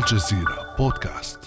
الجزيرة بودكاست.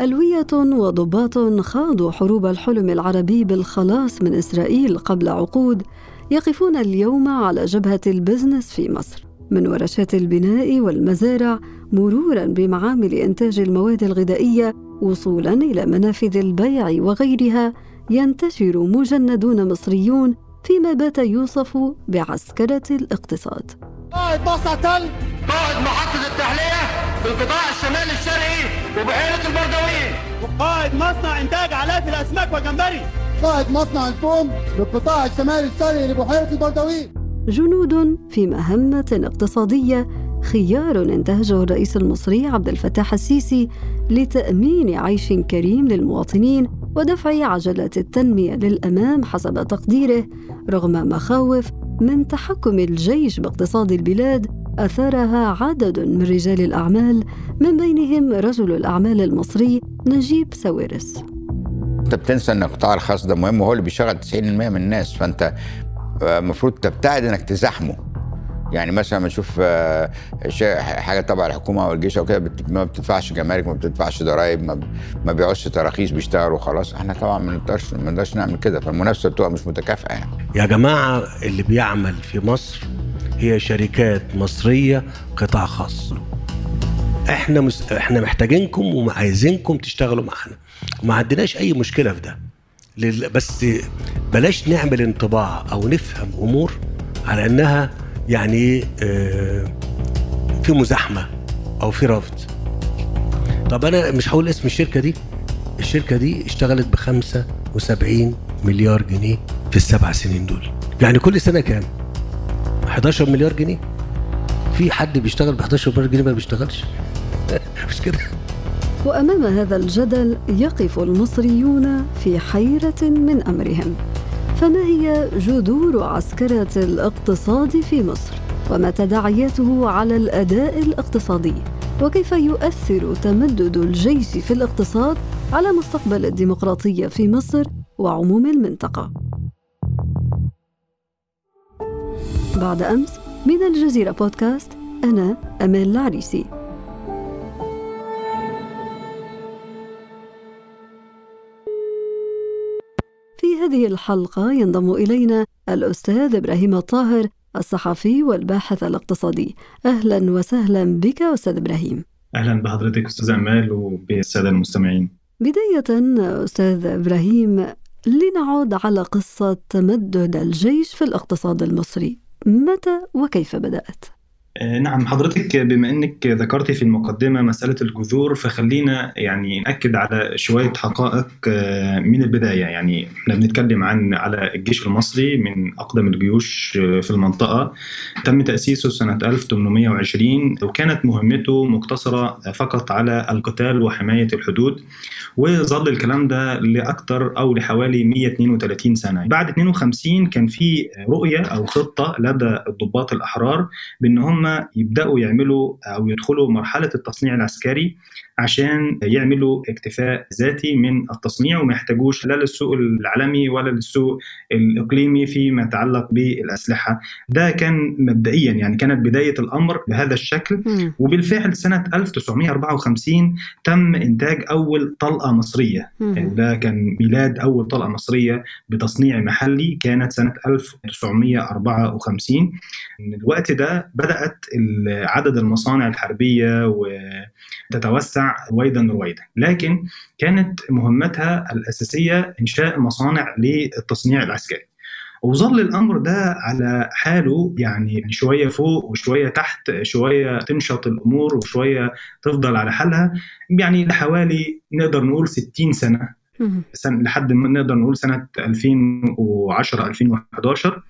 ألوية وضباط خاضوا حروب الحلم العربي بالخلاص من إسرائيل قبل عقود يقفون اليوم على جبهة البزنس في مصر. من ورشات البناء والمزارع مرورا بمعامل إنتاج المواد الغذائية وصولا إلى منافذ البيع وغيرها ينتشر مجندون مصريون فيما بات يوصف بعسكرة الاقتصاد. قائد مصنع تل! قائد محطة التحلية في القطاع الشمالي الشرقي وبحيرة البردوية. وقائد مصنع إنتاج علاف الأسماك والجمبري قائد مصنع الفوم بالقطاع الشمالي الشرقي لبحيرة البردوية. جنود في مهمة اقتصادية خيار انتهجه الرئيس المصري عبد الفتاح السيسي لتأمين عيش كريم للمواطنين ودفع عجلات التنمية للأمام حسب تقديره رغم مخاوف من تحكم الجيش باقتصاد البلاد أثارها عدد من رجال الأعمال من بينهم رجل الأعمال المصري نجيب ساويرس. أنت بتنسى ان القطاع الخاص ده مهم وهو اللي بيشغل 90% من الناس فأنت المفروض تبتعد إنك تزاحمه يعني مثلا لما نشوف آه، حاجة تبع الحكومة أو الجيش أو كده ما بتدفعش جمارك ما بتدفعش ضرائب ما, ما بيعوزش تراخيص بيشتغلوا خلاص إحنا طبعا ما نقدرش ما نقدرش نعمل كده فالمنافسة بتبقى مش متكافئة يعني. يا جماعة اللي بيعمل في مصر هي شركات مصرية قطاع خاص. إحنا مس... إحنا محتاجينكم وعايزينكم تشتغلوا معانا. وما عندناش أي مشكلة في ده. لل... بس بلاش نعمل انطباع أو نفهم أمور على إنها يعني آه، في مزاحمة أو في رفض. طب أنا مش هقول اسم الشركة دي. الشركة دي اشتغلت ب 75 مليار جنيه في السبع سنين دول. يعني كل سنة كام؟ 11 مليار جنيه؟ في حد بيشتغل ب 11 مليار جنيه ما بيشتغلش؟ مش كده؟ وأمام هذا الجدل يقف المصريون في حيرة من أمرهم. فما هي جذور عسكرة الاقتصاد في مصر؟ وما تداعياته على الأداء الاقتصادي؟ وكيف يؤثر تمدد الجيش في الاقتصاد على مستقبل الديمقراطية في مصر وعموم المنطقة؟ بعد أمس من الجزيرة بودكاست أنا امال العريسي. في هذه الحلقة ينضم إلينا الأستاذ إبراهيم الطاهر الصحفي والباحث الاقتصادي. أهلا وسهلا بك أستاذ إبراهيم. أهلا بحضرتك أستاذ أمال وبالسادة المستمعين. بداية أستاذ إبراهيم لنعود على قصة تمدد الجيش في الاقتصاد المصري. متى وكيف بدأت؟ آه، نعم حضرتك بما إنك ذكرتي في المقدمة مسألة الجذور فخلينا يعني نأكد على شوية حقائق آه، من البداية. يعني إحنا بنتكلم عن على الجيش المصري من أقدم الجيوش آه، في المنطقة. تم تأسيسه سنة 1820 وكانت مهمته مقتصرة فقط على القتال وحماية الحدود وظل الكلام ده لأكثر أو لحوالي 132 سنة. بعد 52 كان في رؤية أو خطة لدى الضباط الأحرار بأن هم يبدأوا يعملوا أو يدخلوا مرحلة التصنيع العسكري عشان يعملوا اكتفاء ذاتي من التصنيع وما يحتاجوش لا للسوق العالمي ولا للسوق الإقليمي فيما يتعلق بالأسلحة. ده كان مبدئيا يعني كانت بداية الأمر بهذا الشكل. وبالفعل سنة 1954 تم إنتاج أول طلقة مصرية. ده كان ميلاد أول طلقة مصرية بتصنيع محلي كانت سنة 1954 من الوقت ده بدأت عدد المصانع الحربية وتتوسع رويدا رويدا. لكن كانت مهمتها الأساسية إنشاء مصانع للتصنيع العسكري. وظل الأمر ده على حاله يعني شوية فوق وشوية تحت شوية تنشط الأمور وشوية تفضل على حالها. يعني لحوالي نقدر نقول 60 سنة. سنة لحد ما نقدر نقول سنة 2010 2011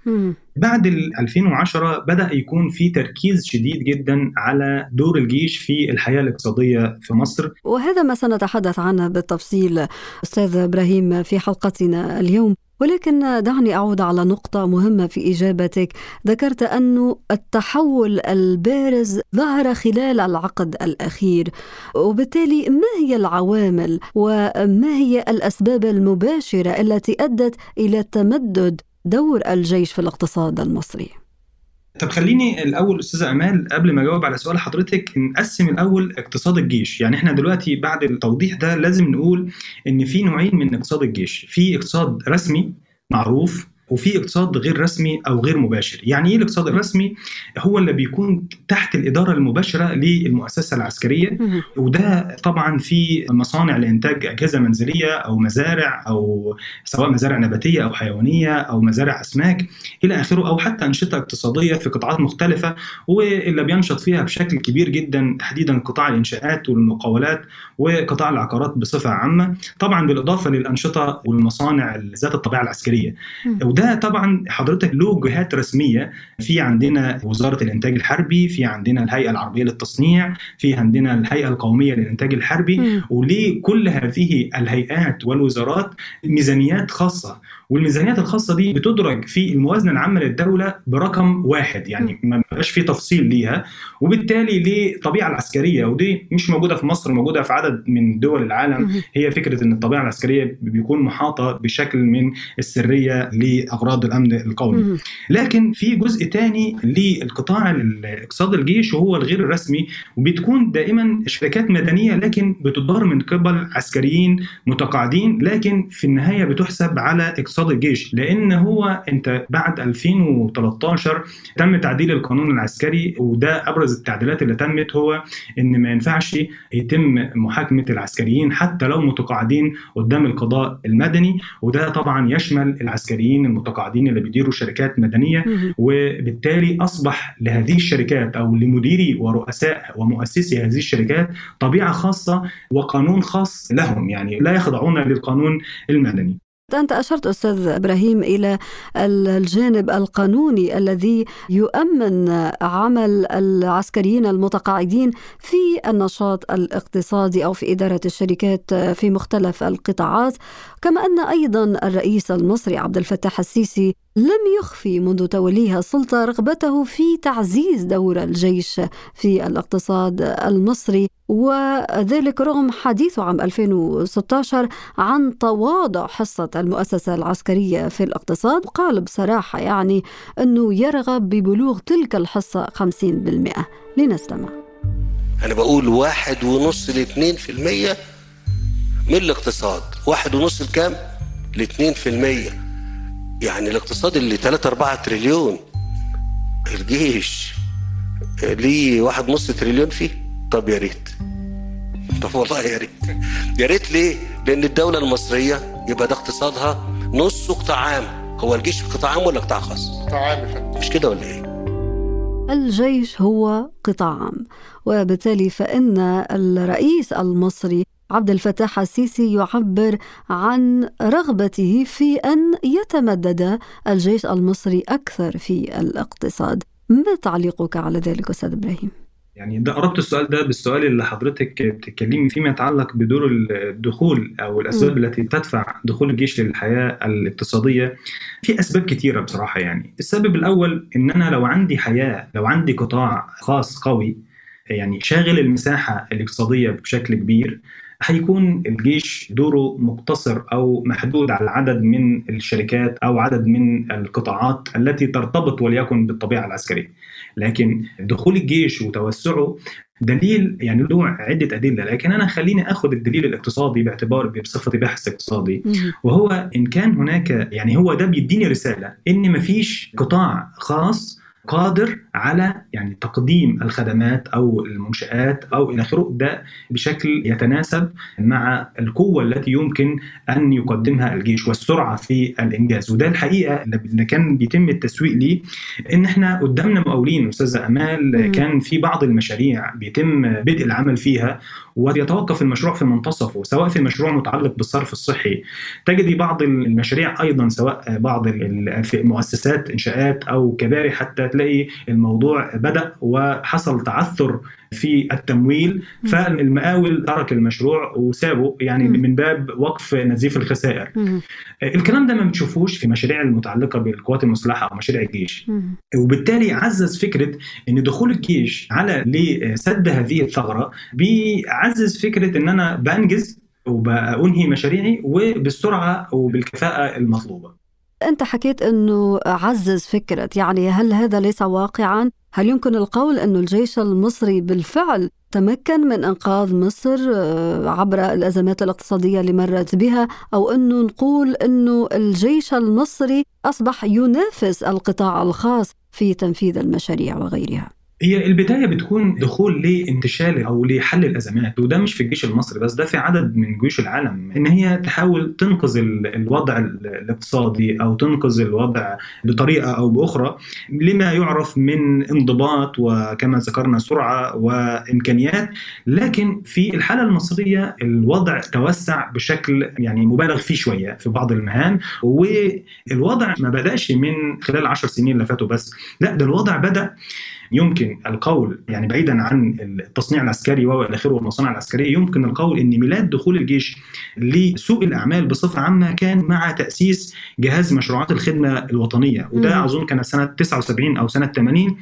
بعد ال 2010 بدأ يكون في تركيز شديد جدا على دور الجيش في الحياة الاقتصادية في مصر. وهذا ما سنتحدث عنه بالتفصيل أستاذ إبراهيم في حلقتنا اليوم. ولكن دعني أعود على نقطة مهمة في إجابتك. ذكرت أن التحول البارز ظهر خلال العقد الأخير وبالتالي ما هي العوامل وما هي الأسباب المباشرة التي أدت إلى تمدد دور الجيش في الاقتصاد المصري؟ طب خليني الأول أستاذة أمال قبل ما أجاوب على سؤال حضرتك نقسم الأول اقتصاد الجيش. يعني إحنا دلوقتي بعد التوضيح ده لازم نقول إن في نوعين من اقتصاد الجيش. في اقتصاد رسمي معروف وفي اقتصاد غير رسمي أو غير مباشر. يعني إيه الاقتصاد الرسمي؟ هو اللي بيكون تحت الإدارة المباشرة للمؤسسة العسكرية. وده طبعا في مصانع لإنتاج أجهزة منزلية أو مزارع أو سواء مزارع نباتية أو حيوانية أو مزارع أسماك إلى آخره أو حتى أنشطة اقتصادية في قطاعات مختلفة. واللي بينشط فيها بشكل كبير جدا تحديدا قطاع الإنشاءات والمقاولات وقطاع العقارات بصفة عامة طبعا بالإضافة للأنشطة والمصانع ذات الطبيعة العسكرية. وده طبعا حضرتك له جهات رسمية. في عندنا وزارة الإنتاج الحربي في عندنا الهيئة العربية للتصنيع في عندنا الهيئة القومية للإنتاج الحربي. ولكل هذه الهيئات والوزارات ميزانيات خاصة. والميزانيات الخاصة دي بتدرج في الموازنة العامة للدولة برقم واحد يعني ما بقاش في تفصيل ليها. وبالتالي للطبيعة العسكرية ودي مش موجودة في مصر موجودة في عدد من دول العالم هي فكرة إن الطبيعة العسكرية بيكون محاطة بشكل من السرية لأغراض الأمن القومي. لكن في جزء تاني للقطاع الاقتصاد الجيش وهو الغير الرسمي وبتكون دائما شركات مدنية لكن بتدار من قبل عسكريين متقاعدين لكن في النهاية بتحسب على اقتصاد الجيش لأن هو أنت بعد 2013 تم تعديل القانون العسكري وده أبرز التعديلات اللي تمت هو إن ما ينفعش يتم محاكمة العسكريين حتى لو متقاعدين قدام القضاء المدني وده طبعا يشمل العسكريين المتقاعدين اللي بيديروا شركات مدنية وبالتالي أصبح لهذه الشركات أو لمديري ورؤساء ومؤسسي هذه الشركات طبيعة خاصة وقانون خاص لهم يعني لا يخضعون للقانون المدني. أنت أشرت أستاذ إبراهيم إلى الجانب القانوني الذي يؤمن عمل العسكريين المتقاعدين في النشاط الاقتصادي أو في إدارة الشركات في مختلف القطاعات كما أن أيضا الرئيس المصري عبد الفتاح السيسي لم يخفي منذ توليه السلطة رغبته في تعزيز دور الجيش في الاقتصاد المصري وذلك رغم حديثه عام 2016 عن تواضع حصة المؤسسة العسكرية في الاقتصاد. قال بصراحة يعني أنه يرغب ببلوغ تلك الحصة 50% لنستمع. أنا بقول واحد ونص لاثنين في المية من الاقتصاد. واحد ونص لكام؟ لاثنين في المية يعني الاقتصاد اللي 3 4 تريليون الجيش ليه واحد نص تريليون فيه طب يا ريت طب والله يا ريت يا ريت ليه؟ لأن الدولة المصرية يبقى ده اقتصادها نصه قطاع عام هو الجيش قطاع عام ولا قطاع خاص؟ قطاع عام مش كده ولا إيه؟ الجيش هو قطاع عام وبالتالي فإن الرئيس المصري عبد الفتاح السيسي يعبر عن رغبته في أن يتمدد الجيش المصري أكثر في الاقتصاد. ما تعليقك على ذلك أستاذ إبراهيم؟ يعني ده قربت السؤال ده بالسؤال اللي حضرتك بتتكلمي فيما يتعلق بدور الدخول أو الأسباب م. التي تدفع دخول الجيش للحياة الاقتصادية. في أسباب كثيره بصراحة يعني. السبب الأول إن أنا لو عندي حياة لو عندي قطاع خاص قوي يعني شاغل المساحة الاقتصادية بشكل كبير هيكون الجيش دوره مقتصر أو محدود على عدد من الشركات أو عدد من القطاعات التي ترتبط وليكن بالطبيعة العسكرية. لكن دخول الجيش وتوسعه دليل يعني له عدة أدلة. لكن أنا خليني آخذ الدليل الاقتصادي باعتبار بصفتي باحث اقتصادي. وهو إن كان هناك يعني هو ده بيديني رسالة إن مفيش قطاع خاص قادر على يعني تقديم الخدمات أو المنشآت أو إلى آخره. ده بشكل يتناسب مع القوة التي يمكن أن يقدمها الجيش والسرعة في الإنجاز. وده الحقيقة اللي كان بيتم التسويق ليه إن إحنا قدامنا مقاولين أستاذة أمال كان في بعض المشاريع بيتم بدء العمل فيها ويتوقف المشروع في منتصفه سواء في مشروع متعلق بالصرف الصحي. تجدي بعض المشاريع أيضا سواء بعض في مؤسسات إنشاءات أو كباري حتى تلاقي الموضوع بدأ وحصل تعثر في التمويل فالمقاول ترك المشروع وسابه يعني من باب وقف نزيف الخسائر. الكلام ده ما بتشوفوش في مشاريع المتعلقة بالقوات المسلحة أو مشاريع الجيش. وبالتالي عزز فكرة إن دخول الجيش على لسد هذه الثغرة بيعزز فكرة إن أنا بنجز وبأنهي مشاريعي وبالسرعة وبالكفاءة المطلوبة. أنت حكيت أنه عزز فكرة يعني هل هذا ليس واقعا؟ هل يمكن القول أن الجيش المصري بالفعل تمكن من إنقاذ مصر آه، عبر الأزمات الاقتصادية اللي مرت بها أو أنه نقول أنه الجيش المصري أصبح ينافس القطاع الخاص في تنفيذ المشاريع وغيرها هي البداية بتكون دخول لانتشال أو لحل الأزمات وده مش في الجيش المصري بس ده في عدد من جيوش العالم. إن هي تحاول تنقذ الوضع الاقتصادي أو تنقذ الوضع بطريقة أو بأخرى لما يعرف من انضباط وكما ذكرنا سرعة وإمكانيات. لكن في الحالة المصرية الوضع توسع بشكل يعني مبالغ فيه شوية في بعض المهام والوضع ما بدأش من خلال العشر سنين اللي فاتوا بس لا ده الوضع بدأ يمكن القول يعني بعيدا عن التصنيع العسكري والى آخره والمصانع العسكرية يمكن القول إن ميلاد دخول الجيش لسوق الأعمال بصفة عامة كان مع تأسيس جهاز مشروعات الخدمة الوطنية. وده أظن كان سنة 79 أو سنة 80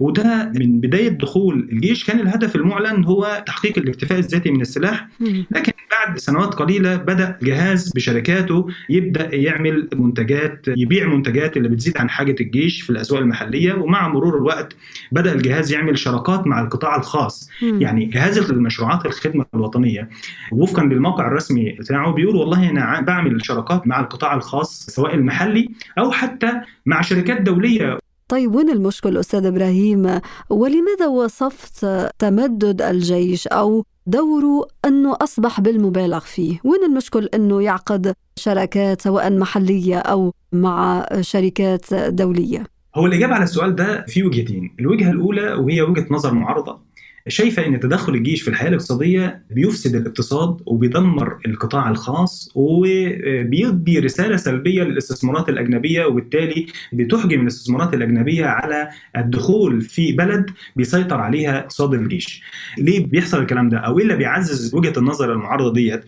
وده من بداية دخول الجيش. كان الهدف المعلن هو تحقيق الاكتفاء الذاتي من السلاح. لكن بعد سنوات قليلة بدأ جهاز بشركاته يبدأ يعمل منتجات يبيع منتجات اللي بتزيد عن حاجة الجيش في الأسواق المحلية. ومع مرور الوقت بدأ الجهاز يعمل شراكات مع القطاع الخاص. مم. يعني جهاز المشروعات الخدمة الوطنية وفقا للموقع الرسمي بتاعه بيقول والله أنا بعمل شراكات مع القطاع الخاص سواء المحلي أو حتى مع شركات دولية. طيب وين المشكل أستاذ إبراهيم؟ ولماذا وصفت تمدد الجيش أو دوره أنه أصبح بالمبالغ فيه؟ وين المشكل أنه يعقد شراكات سواء محلية أو مع شركات دولية؟ هو الإجابة على السؤال ده في وجهتين الوجهة الأولى وهي وجهة نظر معارضة شايفة أن تدخل الجيش في الحياة الاقتصادية بيفسد الاقتصاد وبيدمر القطاع الخاص وبيدي رسالة سلبية للاستثمارات الأجنبية وبالتالي بتحجم الاستثمارات الأجنبية على الدخول في بلد بيسيطر عليها اقتصاد الجيش. ليه بيحصل الكلام ده؟ أو إيه اللي بيعزز وجهة النظر المعارضة ديت؟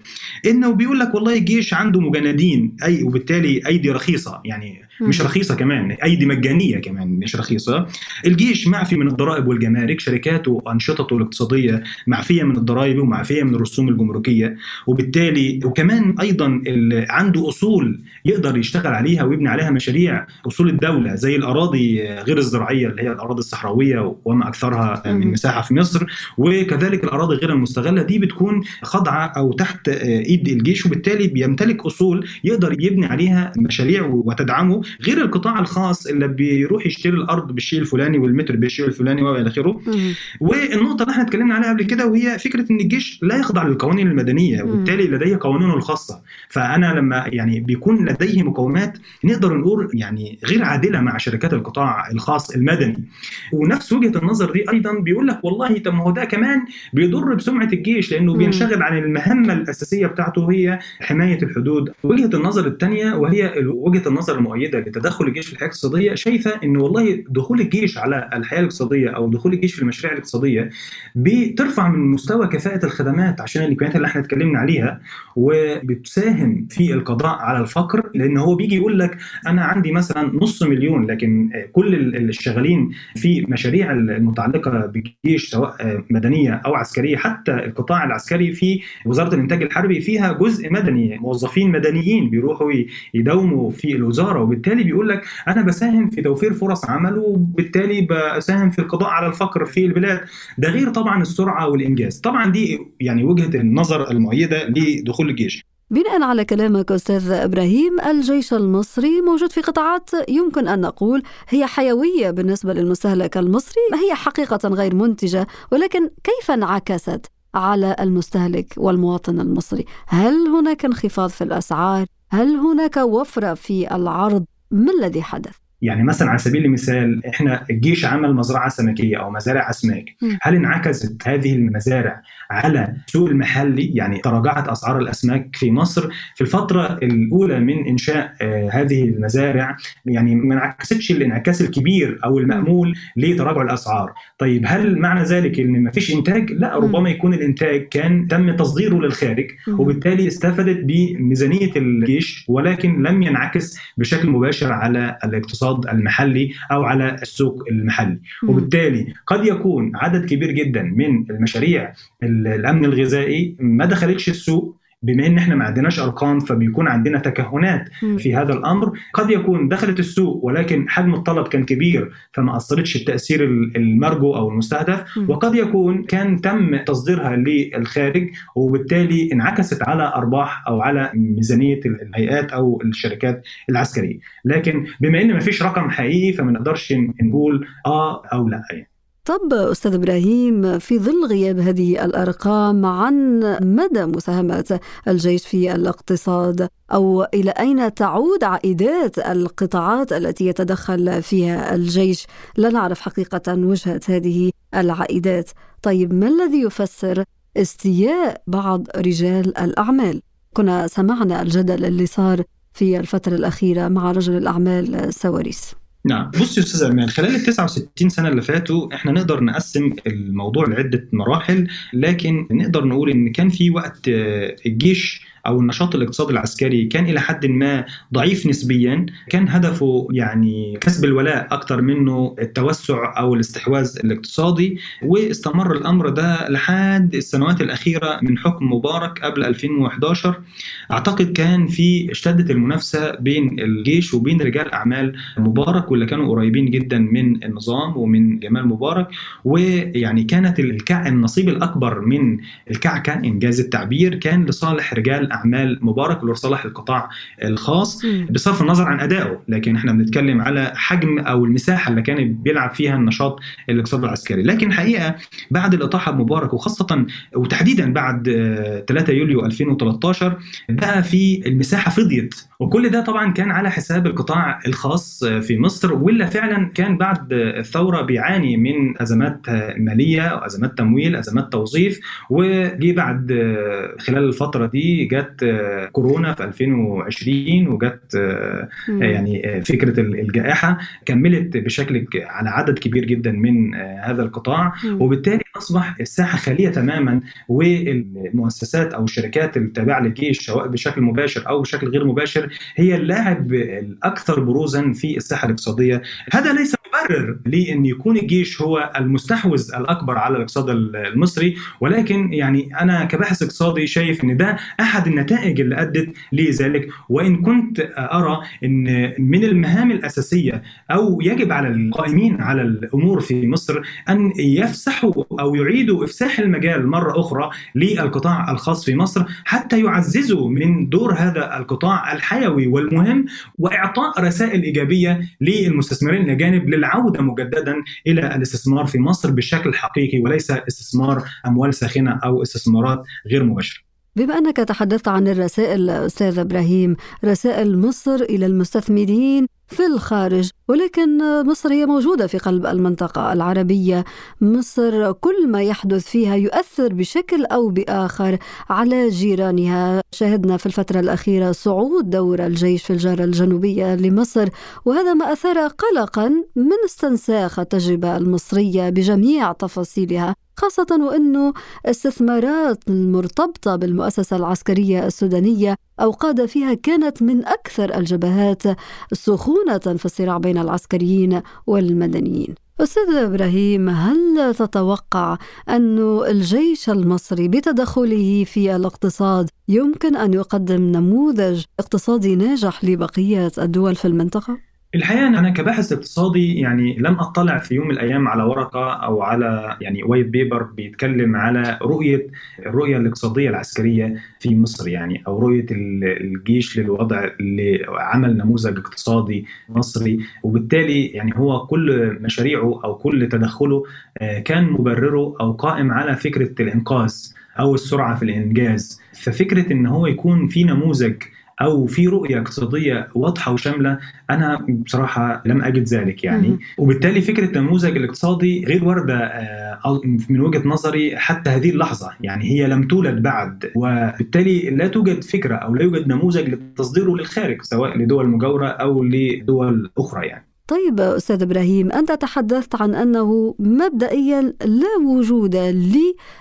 إنه بيقول لك والله الجيش عنده مجندين أي وبالتالي أيدي رخيصة يعني مش رخيصة كمان أيدي مجانية كمان مش رخيصة. الجيش معفي من الضرائب والجمارك شركاته وانشطته الاقتصادية معفية من الضرائب ومعفية من الرسوم الجمركية. وبالتالي وكمان أيضا عنده أصول يقدر يشتغل عليها ويبني عليها مشاريع. أصول الدولة زي الأراضي غير الزراعية اللي هي الأراضي الصحراوية وما أكثرها من مساحة في مصر. وكذلك الأراضي غير المستغلة دي بتكون خاضعة أو تحت إيد الجيش وبالتالي بيمتلك أصول يقدر يبني عليها مشاريع وتدعمه. غير القطاع الخاص اللي بيروح يشتري الأرض بالشيء الفلاني والمتر بالشيء الفلاني وإلى آخره. والنقطة اللي إحنا اتكلمنا عليها قبل كده وهي فكرة إن الجيش لا يخضع للقوانين المدنية وبالتالي لديه قوانينه الخاصة. فأنا لما يعني بيكون لديه مقومات نقدر نقول يعني غير عادلة مع شركات القطاع الخاص المدني. ونفس وجهة النظر دي أيضا بيقول لك والله طب ما هو ده كمان بيضر بسمعة الجيش لأنه بينشغل عن المهمة الأساسية بتاعته هي حماية الحدود. وجهة النظر الثانية وهي وجهة النظر المؤيدة لتدخل الجيش في الحياة الاقتصادية شايفة ان والله دخول الجيش على الحياة الاقتصادية أو دخول الجيش في المشاريع الاقتصادية بترفع من مستوى كفاءة الخدمات عشان الامكانيات اللي إحنا اتكلمنا عليها وبتساهم في القضاء على الفقر لأن هو بيجي يقول لك أنا عندي مثلا نص مليون لكن كل الشغالين في مشاريع المتعلقة بالجيش سواء مدنية أو عسكرية حتى القطاع العسكري في وزارة الإنتاج الحربي فيها جزء مدني موظفين مدنيين بيروحوا يداوموا في الوزارة وبالتالي بيقول لك أنا بساهم في توفير فرص عمل وبالتالي بساهم في القضاء على الفقر في البلاد. ده غير طبعا السرعة والإنجاز. طبعا دي يعني وجهة النظر المؤيدة لدخول الجيش. بناء على كلامك أستاذ إبراهيم الجيش المصري موجود في قطاعات يمكن أن نقول هي حيوية بالنسبة للمستهلك المصري هي حقيقة غير منتجة ولكن كيف انعكست على المستهلك والمواطن المصري؟ هل هناك انخفاض في الأسعار؟ هل هناك وفرة في العرض؟ ما الذي حدث؟ يعني مثلا على سبيل المثال إحنا الجيش عمل مزرعة سمكية أو مزارع أسماك. هل انعكست هذه المزارع على السوق المحلي يعني تراجعت أسعار الأسماك في مصر. في الفترة الأولى من إنشاء آه هذه المزارع يعني ما انعكستش الانعكاس الكبير أو المأمول لتراجع الأسعار. طيب هل معنى ذلك إن ما فيش إنتاج؟ لا ربما يكون الإنتاج كان تم تصديره للخارج وبالتالي استفادت بميزانية الجيش ولكن لم ينعكس بشكل مباشر على الاقتصاد المحلي أو على السوق المحلي. وبالتالي قد يكون عدد كبير جدا من المشاريع الأمن الغذائي ما دخلتش السوق بما إن إحنا ما عندناش أرقام فبيكون عندنا تكهنات في هذا الأمر قد يكون دخلت السوق ولكن حجم الطلب كان كبير فما أثرتش التأثير المرجو أو المستهدف وقد يكون كان تم تصديرها للخارج وبالتالي انعكست على أرباح أو على ميزانية الهيئات أو الشركات العسكرية. لكن بما إن ما فيش رقم حقيقي فما نقدرش نقول آه أو لا يعني. طب أستاذ إبراهيم في ظل غياب هذه الأرقام عن مدى مساهمة الجيش في الاقتصاد أو إلى أين تعود عائدات القطاعات التي يتدخل فيها الجيش؟ لا نعرف حقيقة وجهة هذه العائدات. طيب ما الذي يفسر استياء بعض رجال الأعمال؟ كنا سمعنا الجدل اللي صار في الفترة الأخيرة مع رجل الأعمال سواريس. نعم. بص يا أستاذ ايمان خلال ال 69 سنة اللي فاتوا إحنا نقدر نقسم الموضوع لعدة مراحل لكن نقدر نقول إن كان في وقت الجيش أو النشاط الاقتصادي العسكري كان إلى حد ما ضعيف نسبيا. كان هدفه يعني كسب الولاء أكثر منه التوسع أو الاستحواذ الاقتصادي واستمر الأمر ده لحد السنوات الأخيرة من حكم مبارك قبل 2011 أعتقد كان في اشتدت المنافسة بين الجيش وبين رجال أعمال مبارك واللي كانوا قريبين جدا من النظام ومن جمال مبارك. ويعني كانت الكع النصيب الأكبر من الكعكه إنجاز التعبير كان لصالح رجال أعمال مبارك ولصالح القطاع الخاص بصرف النظر عن أدائه لكن إحنا بنتكلم على حجم أو المساحة اللي كان بيلعب فيها النشاط الاقتصادي العسكري. لكن الحقيقة بعد الإطاحة بمبارك وخاصة وتحديدا بعد 3 يوليو 2013 بقى في المساحة فضيت. وكل ده طبعا كان على حساب القطاع الخاص في مصر واللي فعلا كان بعد الثورة بيعاني من أزمات مالية وازمات تمويل أزمات توظيف وجي بعد خلال الفترة دي جت كورونا في 2020 وجت يعني فكرة الجائحة كملت بشكل على عدد كبير جدا من هذا القطاع. وبالتالي أصبح الساحة خالية تماما والمؤسسات أو الشركات التابعة للجيش سواء بشكل مباشر أو بشكل غير مباشر هي اللاعب الأكثر بروزا في الساحة الاقتصادية. هذا ليس مبرر لأن يكون الجيش هو المستحوذ الأكبر على الاقتصاد المصري ولكن يعني أنا كباحث اقتصادي شايف إن ده أحد النتائج اللي أدت لذلك. وإن كنت أرى إن من المهام الأساسية أو يجب على القائمين على الأمور في مصر أن يفسحوا أو يعيدوا إفساح المجال مرة أخرى للقطاع الخاص في مصر حتى يعززوا من دور هذا القطاع الحيوي والمهم وإعطاء رسائل إيجابية للمستثمرين الاجانب للعودة مجددا إلى الاستثمار في مصر بشكل حقيقي وليس استثمار أموال ساخنة أو استثمارات غير مباشرة. بما أنك تحدثت عن الرسائل أستاذ إبراهيم رسائل مصر إلى المستثمرين في الخارج ولكن مصر هي موجودة في قلب المنطقة العربية. مصر كل ما يحدث فيها يؤثر بشكل أو بآخر على جيرانها. شاهدنا في الفترة الأخيرة صعود دور الجيش في الجارة الجنوبية لمصر وهذا ما أثار قلقا من استنساخ التجربة المصرية بجميع تفاصيلها. خاصة وأنه استثمارات المرتبطة بالمؤسسة العسكرية السودانية أوقاد فيها كانت من أكثر الجبهات سخونة في الصراع بين العسكريين والمدنيين أستاذ إبراهيم هل تتوقع أن الجيش المصري بتدخله في الاقتصاد يمكن أن يقدم نموذج اقتصادي ناجح لبقية الدول في المنطقة؟ الحقيقة أنا كباحث اقتصادي يعني لم أطلع في يوم من الأيام على ورقة أو على يعني white paper بيتكلم على رؤية الرؤية الاقتصادية العسكرية في مصر يعني أو رؤية الجيش للوضع لعمل نموذج اقتصادي مصري. وبالتالي يعني هو كل مشاريعه أو كل تدخله كان مبرره أو قائم على فكرة الإنقاذ أو السرعة في الإنجاز. ففكرة إن هو يكون في نموذج أو في رؤية اقتصادية واضحة وشاملة أنا بصراحة لم أجد ذلك يعني. وبالتالي فكرة النموذج الاقتصادي غير واردة من وجهة نظري حتى هذه اللحظة. يعني هي لم تولد بعد. وبالتالي لا توجد فكرة أو لا يوجد نموذج لتصديره للخارج سواء لدول مجاورة أو لدول أخرى يعني. طيب أستاذ إبراهيم أنت تحدثت عن أنه مبدئيا لا وجود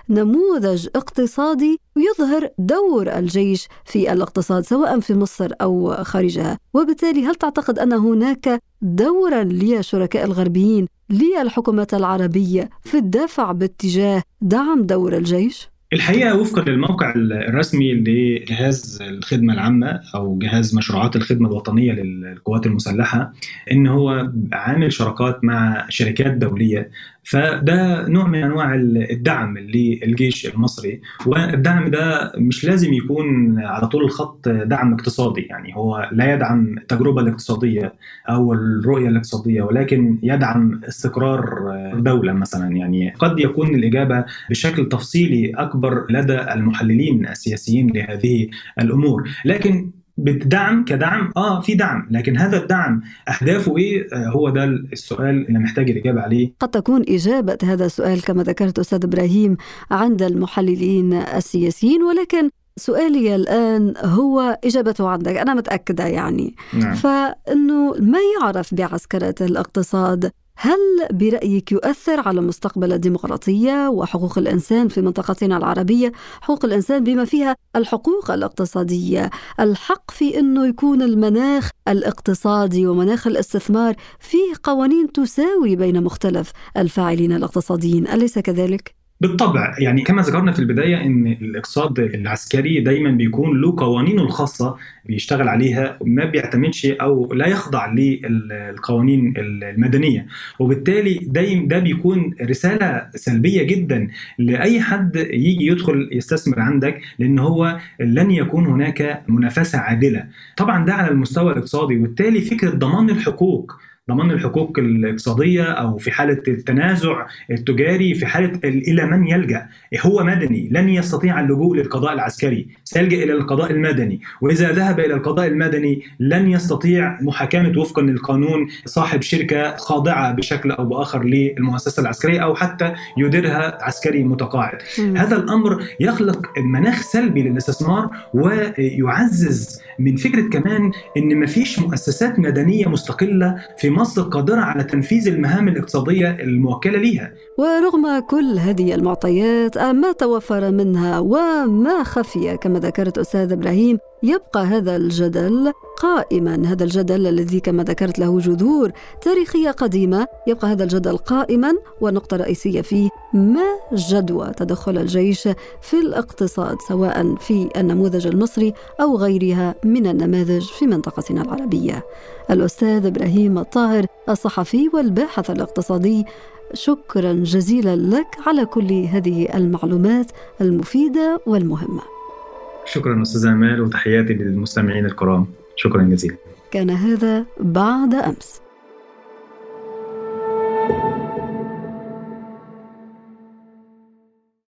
لنموذج اقتصادي يظهر دور الجيش في الاقتصاد سواء في مصر أو خارجها، وبالتالي هل تعتقد أن هناك دورا للشركاء الغربيين للحكومات العربية في الدفع باتجاه دعم دور الجيش؟ الحقيقة وفقا للموقع الرسمي لجهاز الخدمة العامة أو جهاز مشروعات الخدمة الوطنية للقوات المسلحة إن هو عامل شراكات مع شركات دولية. فده نوع من أنواع الدعم للجيش المصري. والدعم ده مش لازم يكون على طول الخط دعم اقتصادي يعني هو لا يدعم التجربة الاقتصادية أو الرؤية الاقتصادية ولكن يدعم استقرار الدولة مثلا. يعني قد يكون الإجابة بشكل تفصيلي أكبر لدى المحللين السياسيين لهذه الأمور. لكن بالدعم كدعم آه في دعم. لكن هذا الدعم أهدافه إيه؟ آه هو ده السؤال اللي محتاج الإجابة عليه. قد تكون إجابة هذا السؤال كما ذكرت أستاذ إبراهيم عند المحللين السياسيين. ولكن سؤالي الآن هو إجابته عندك. أنا متأكدة يعني. نعم. فإنه ما يعرف بعسكرة الاقتصاد؟ هل برأيك يؤثر على مستقبل الديمقراطية وحقوق الإنسان في منطقتنا العربية حقوق الإنسان بما فيها الحقوق الاقتصادية الحق في أنه يكون المناخ الاقتصادي ومناخ الاستثمار فيه قوانين تساوي بين مختلف الفاعلين الاقتصاديين أليس كذلك؟ بالطبع يعني كما ذكرنا في البداية إن الإقتصاد العسكري دايما بيكون له قوانينه الخاصة بيشتغل عليها ما بيعتمدش أو لا يخضع للقوانين المدنية. وبالتالي دايم ده بيكون رسالة سلبية جدا لأي حد يجي يدخل يستثمر عندك لأن هو لن يكون هناك منافسة عادلة. طبعا ده على المستوى الاقتصادي وبالتالي فكرة ضمان الحقوق ضمان الحقوق الاقتصادية أو في حالة التنازع التجاري في حالة إلى من يلجأ. هو مدني لن يستطيع اللجوء للقضاء العسكري. سيلجأ إلى القضاء المدني. وإذا ذهب إلى القضاء المدني لن يستطيع محاكمة وفقا للقانون صاحب شركة خاضعة بشكل أو بآخر للمؤسسة العسكرية أو حتى يديرها عسكري متقاعد. م. هذا الأمر يخلق مناخ سلبي للاستثمار ويعزز من فكرة كمان إن مفيش مؤسسات مدنية مستقلة في مصر قادرة على تنفيذ المهام الاقتصادية الموكلة ليها. ورغم كل هذه المعطيات ما توفر منها وما خفي كما ذكرت أستاذ إبراهيم يبقى هذا الجدل قائما. هذا الجدل الذي كما ذكرت له جذور تاريخية قديمة يبقى هذا الجدل قائما. والنقطه الرئيسيه فيه ما جدوى تدخل الجيش في الاقتصاد سواء في النموذج المصري أو غيرها من النماذج في منطقتنا العربية. الأستاذ إبراهيم الطاهر الصحفي والباحث الاقتصادي شكرا جزيلا لك على كل هذه المعلومات المفيدة والمهمة. شكرا أستاذ أمال وتحياتي للمستمعين الكرام. شكرا جزيلا. كان هذا بعد أمس.